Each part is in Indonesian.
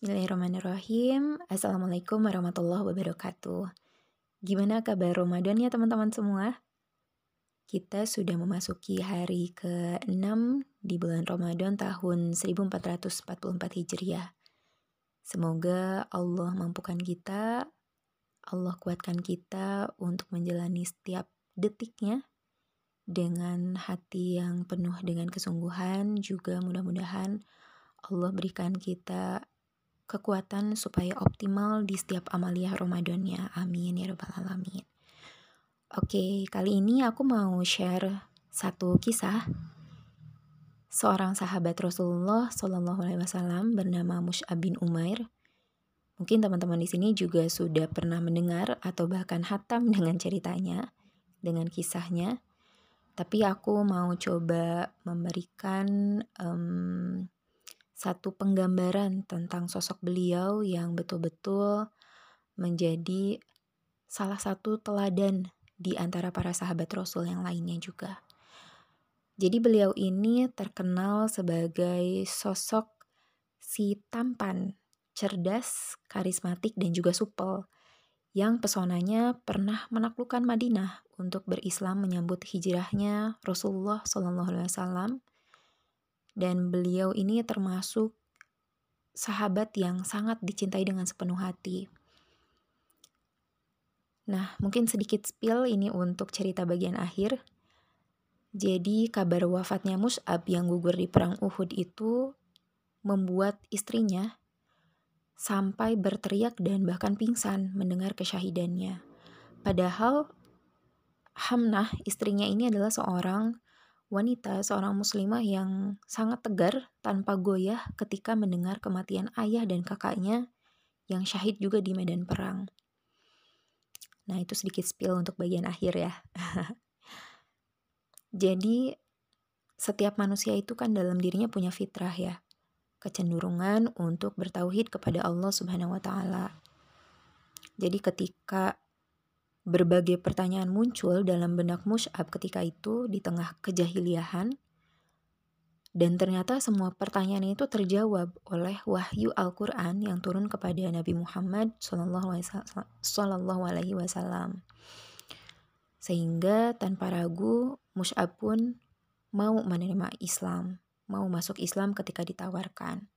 Bismillahirrahmanirrahim. Assalamualaikum warahmatullahi wabarakatuh. Gimana kabar Ramadan ya teman-teman semua? Kita sudah memasuki hari ke-6 di bulan Ramadan tahun 1444 Hijriah. Semoga Allah mampukan kita, Allah kuatkan kita untuk menjalani setiap detiknya dengan hati yang penuh dengan kesungguhan, juga mudah-mudahan Allah berikan kita kekuatan supaya optimal di setiap amaliyah Ramadannya. Amin ya rabbal alamin. Oke, kali ini aku mau share satu kisah seorang sahabat Rasulullah Shallallahu Alaihi Wasallam bernama Mus'ab bin Umair. Mungkin teman-teman di sini juga sudah pernah mendengar atau bahkan hatam dengan ceritanya, dengan kisahnya. Tapi aku mau coba memberikan um, satu penggambaran tentang sosok beliau yang betul-betul menjadi salah satu teladan di antara para sahabat Rasul yang lainnya juga. Jadi beliau ini terkenal sebagai sosok si tampan, cerdas, karismatik dan juga supel yang pesonanya pernah menaklukkan Madinah untuk berislam menyambut hijrahnya Rasulullah Wasallam dan beliau ini termasuk sahabat yang sangat dicintai dengan sepenuh hati. Nah, mungkin sedikit spill ini untuk cerita bagian akhir. Jadi, kabar wafatnya Mus'ab yang gugur di perang Uhud itu membuat istrinya sampai berteriak dan bahkan pingsan mendengar kesyahidannya. Padahal Hamnah, istrinya ini adalah seorang wanita, seorang muslimah yang sangat tegar tanpa goyah ketika mendengar kematian ayah dan kakaknya yang syahid juga di medan perang. Nah, itu sedikit spill untuk bagian akhir ya. Jadi, setiap manusia itu kan dalam dirinya punya fitrah ya. Kecenderungan untuk bertauhid kepada Allah Subhanahu wa taala. Jadi ketika Berbagai pertanyaan muncul dalam benak Mus'ab ketika itu di tengah kejahiliahan. Dan ternyata semua pertanyaan itu terjawab oleh wahyu Al-Quran yang turun kepada Nabi Muhammad Wasallam. Sehingga tanpa ragu Mus'ab pun mau menerima Islam, mau masuk Islam ketika ditawarkan.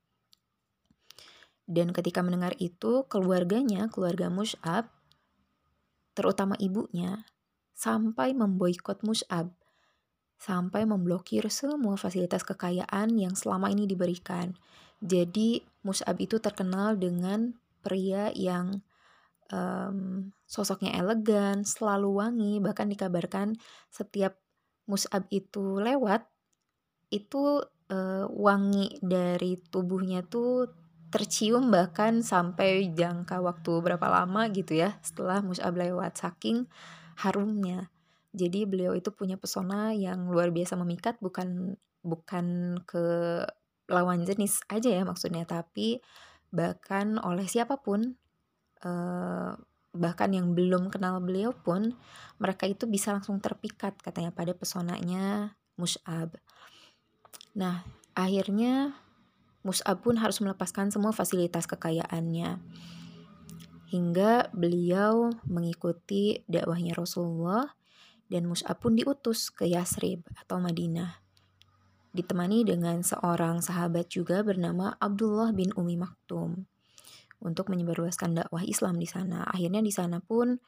Dan ketika mendengar itu, keluarganya, keluarga Mus'ab, terutama ibunya, sampai memboikot Mus'ab, sampai memblokir semua fasilitas kekayaan yang selama ini diberikan. Jadi Mus'ab itu terkenal dengan pria yang um, sosoknya elegan, selalu wangi, bahkan dikabarkan setiap Mus'ab itu lewat, itu uh, wangi dari tubuhnya tuh tercium bahkan sampai jangka waktu berapa lama gitu ya setelah Mus'ab lewat saking harumnya. Jadi beliau itu punya pesona yang luar biasa memikat bukan bukan ke lawan jenis aja ya maksudnya tapi bahkan oleh siapa pun eh, bahkan yang belum kenal beliau pun mereka itu bisa langsung terpikat katanya pada pesonanya Mus'ab. Nah, akhirnya Mus'ab pun harus melepaskan semua fasilitas kekayaannya. Hingga beliau mengikuti dakwahnya Rasulullah dan Mus'ab pun diutus ke Yasrib atau Madinah. Ditemani dengan seorang sahabat juga bernama Abdullah bin Umi Maktum untuk menyebarluaskan dakwah Islam di sana. Akhirnya di sana pun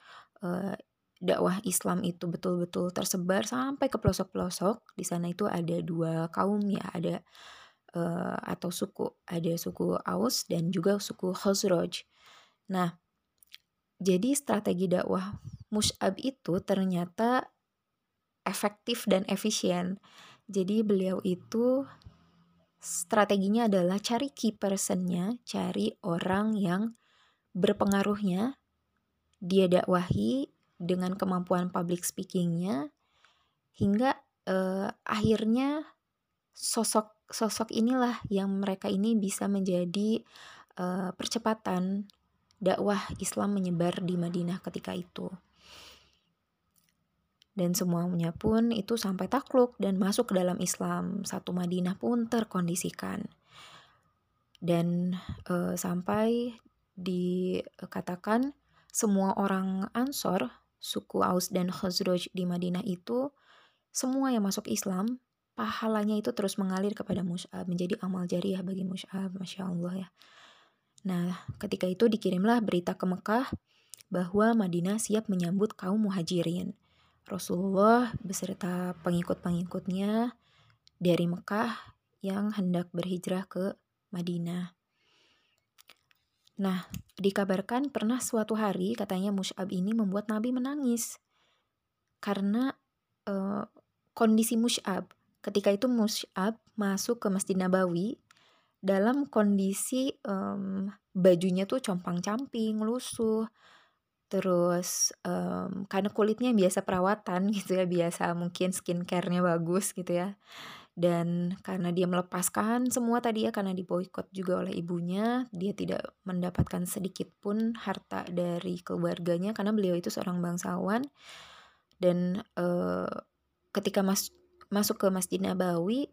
uh, dakwah Islam itu betul-betul tersebar sampai ke pelosok-pelosok. Di sana itu ada dua kaum ya, ada uh, atau suku. Ada suku Aus dan juga suku Khazraj. Nah, jadi strategi dakwah Mus'ab itu ternyata efektif dan efisien. Jadi beliau itu strateginya adalah cari key personnya, cari orang yang berpengaruhnya, dia dakwahi dengan kemampuan public speakingnya, hingga uh, akhirnya sosok sosok inilah yang mereka ini bisa menjadi uh, percepatan dakwah Islam menyebar di Madinah ketika itu. Dan semuanya pun itu sampai takluk dan masuk ke dalam Islam. Satu Madinah pun terkondisikan. dan uh, sampai dikatakan semua orang Ansor, suku Aus dan Khazraj di Madinah itu semua yang masuk Islam pahalanya itu terus mengalir kepada Mus'ab menjadi amal jariah bagi Mus'ab Masya Allah ya nah ketika itu dikirimlah berita ke Mekah bahwa Madinah siap menyambut kaum muhajirin Rasulullah beserta pengikut-pengikutnya dari Mekah yang hendak berhijrah ke Madinah. Nah, dikabarkan pernah suatu hari katanya Mus'ab ini membuat Nabi menangis. Karena uh, kondisi Mus'ab, ketika itu Mus'ab masuk ke Masjid Nabawi dalam kondisi um, bajunya tuh compang-camping, lusuh, terus um, karena kulitnya biasa perawatan gitu ya biasa mungkin skincare-nya bagus gitu ya. Dan karena dia melepaskan semua tadi ya karena diboykot juga oleh ibunya dia tidak mendapatkan sedikit pun harta dari keluarganya karena beliau itu seorang bangsawan. Dan uh, ketika mas masuk ke Masjid Nabawi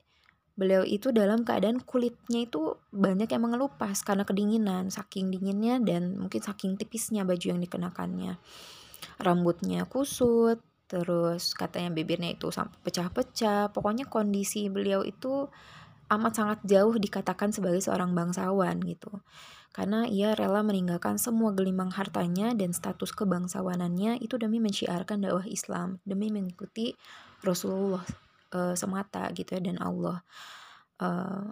beliau itu dalam keadaan kulitnya itu banyak yang mengelupas karena kedinginan saking dinginnya dan mungkin saking tipisnya baju yang dikenakannya. Rambutnya kusut terus katanya bibirnya itu sampai pecah-pecah. Pokoknya kondisi beliau itu amat sangat jauh dikatakan sebagai seorang bangsawan gitu. Karena ia rela meninggalkan semua gelimang hartanya dan status kebangsawanannya itu demi menciarkan dakwah Islam demi mengikuti Rasulullah uh, semata gitu ya dan Allah uh,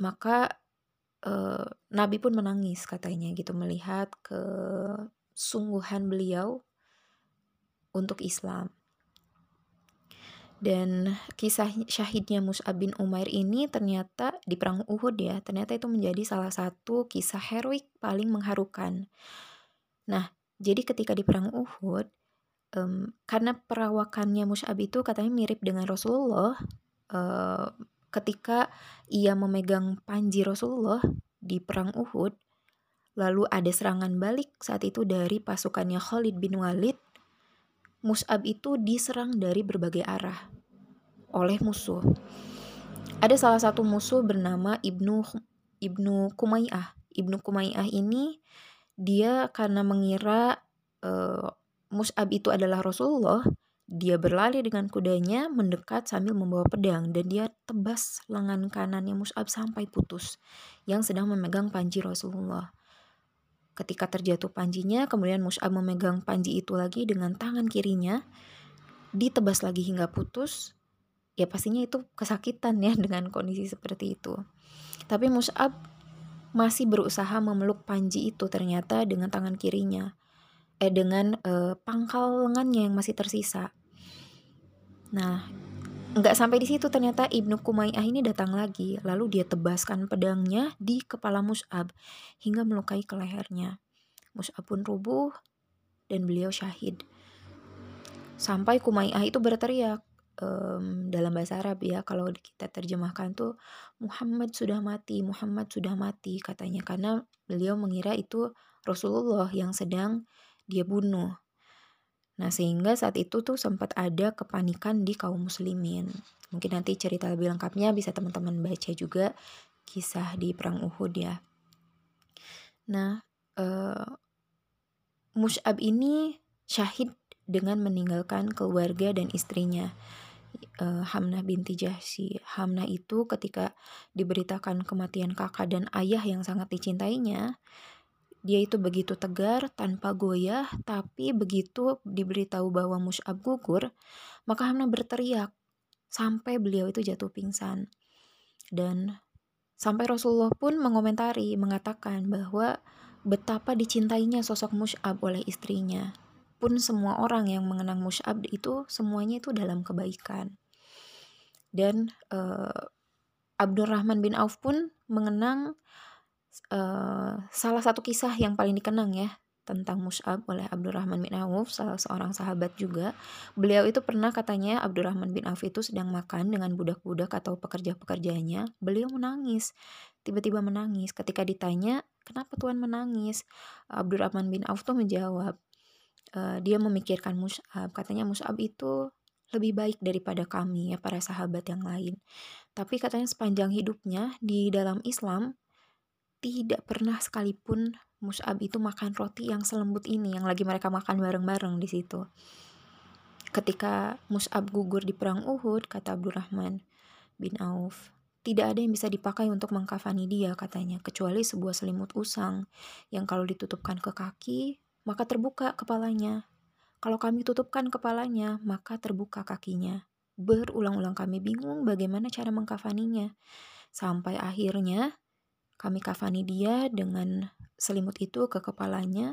maka uh, Nabi pun menangis katanya gitu melihat kesungguhan beliau untuk Islam. Dan kisah syahidnya Mus'ab bin Umair ini ternyata di perang Uhud ya, ternyata itu menjadi salah satu kisah heroik paling mengharukan. Nah, jadi ketika di perang Uhud, um, karena perawakannya Mus'ab itu katanya mirip dengan Rasulullah, uh, ketika ia memegang panji Rasulullah di perang Uhud, lalu ada serangan balik saat itu dari pasukannya Khalid bin Walid Mus'ab itu diserang dari berbagai arah oleh musuh. Ada salah satu musuh bernama Ibnu Ibnu Kumayyah. Ibnu Kumayyah ini dia karena mengira uh, Mus'ab itu adalah Rasulullah, dia berlari dengan kudanya mendekat sambil membawa pedang dan dia tebas lengan kanannya Mus'ab sampai putus yang sedang memegang panji Rasulullah. Ketika terjatuh panjinya, kemudian Mus'ab memegang panji itu lagi dengan tangan kirinya, ditebas lagi hingga putus, ya pastinya itu kesakitan ya dengan kondisi seperti itu. Tapi Mus'ab masih berusaha memeluk panji itu ternyata dengan tangan kirinya, eh dengan eh, pangkal lengannya yang masih tersisa. Nah, nggak sampai di situ ternyata Ibnu Kumayyah ini datang lagi lalu dia tebaskan pedangnya di kepala Mus'ab hingga melukai ke lehernya. Mus'ab pun rubuh dan beliau syahid. Sampai Kumayyah itu berteriak um, dalam bahasa Arab ya kalau kita terjemahkan tuh Muhammad sudah mati Muhammad sudah mati katanya. Karena beliau mengira itu Rasulullah yang sedang dia bunuh Nah, sehingga saat itu tuh sempat ada kepanikan di kaum muslimin. Mungkin nanti cerita lebih lengkapnya bisa teman-teman baca juga kisah di perang Uhud ya. Nah, uh, Mus'ab ini syahid dengan meninggalkan keluarga dan istrinya. Uh, Hamnah binti Jahsi. Hamnah itu ketika diberitakan kematian kakak dan ayah yang sangat dicintainya, dia itu begitu tegar, tanpa goyah, tapi begitu diberitahu bahwa Mus'ab gugur, maka Hamna berteriak sampai beliau itu jatuh pingsan. Dan sampai Rasulullah pun mengomentari, mengatakan bahwa betapa dicintainya sosok Mus'ab oleh istrinya. Pun semua orang yang mengenang Mus'ab itu semuanya itu dalam kebaikan. Dan uh, Abdurrahman bin Auf pun mengenang uh, salah satu kisah yang paling dikenang ya tentang Mus'ab oleh Abdurrahman bin Auf, salah seorang sahabat juga. Beliau itu pernah katanya Abdurrahman bin Auf itu sedang makan dengan budak-budak atau pekerja-pekerjanya. Beliau menangis, tiba-tiba menangis. Ketika ditanya, kenapa Tuhan menangis? Abdurrahman bin Auf tuh menjawab, uh, dia memikirkan Mus'ab. Katanya Mus'ab itu lebih baik daripada kami ya para sahabat yang lain. Tapi katanya sepanjang hidupnya di dalam Islam tidak pernah sekalipun Mus'ab itu makan roti yang selembut ini yang lagi mereka makan bareng-bareng di situ. Ketika Mus'ab gugur di perang Uhud, kata Abdurrahman bin Auf, tidak ada yang bisa dipakai untuk mengkafani dia katanya, kecuali sebuah selimut usang yang kalau ditutupkan ke kaki, maka terbuka kepalanya. Kalau kami tutupkan kepalanya, maka terbuka kakinya. Berulang-ulang kami bingung bagaimana cara mengkafaninya. Sampai akhirnya kami kafani dia dengan selimut itu ke kepalanya.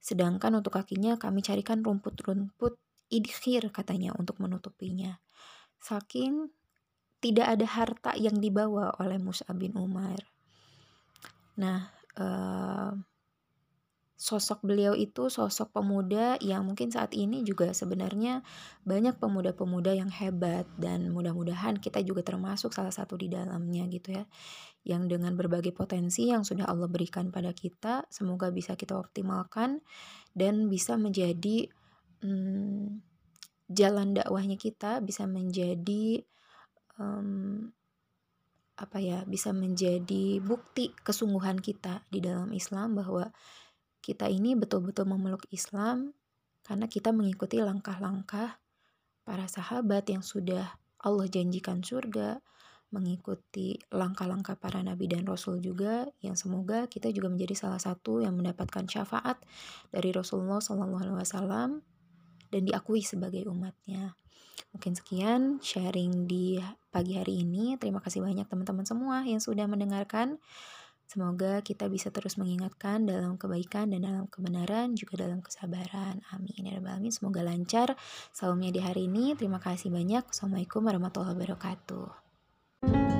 Sedangkan untuk kakinya kami carikan rumput-rumput idkhir katanya untuk menutupinya. Saking tidak ada harta yang dibawa oleh Mus'ab bin Umar. Nah, uh, sosok beliau itu sosok pemuda yang mungkin saat ini juga sebenarnya banyak pemuda-pemuda yang hebat dan mudah-mudahan kita juga termasuk salah satu di dalamnya gitu ya. Yang dengan berbagai potensi yang sudah Allah berikan pada kita semoga bisa kita optimalkan dan bisa menjadi hmm, jalan dakwahnya kita bisa menjadi um, apa ya bisa menjadi bukti kesungguhan kita di dalam Islam bahwa kita ini betul-betul memeluk Islam karena kita mengikuti langkah-langkah para sahabat yang sudah Allah janjikan surga, mengikuti langkah-langkah para nabi dan rasul juga yang semoga kita juga menjadi salah satu yang mendapatkan syafaat dari Rasulullah SAW dan diakui sebagai umatnya. Mungkin sekian sharing di pagi hari ini. Terima kasih banyak teman-teman semua yang sudah mendengarkan. Semoga kita bisa terus mengingatkan dalam kebaikan dan dalam kebenaran, juga dalam kesabaran. Amin. Ya Alamin. Semoga lancar saumnya di hari ini. Terima kasih banyak. Assalamualaikum warahmatullahi wabarakatuh.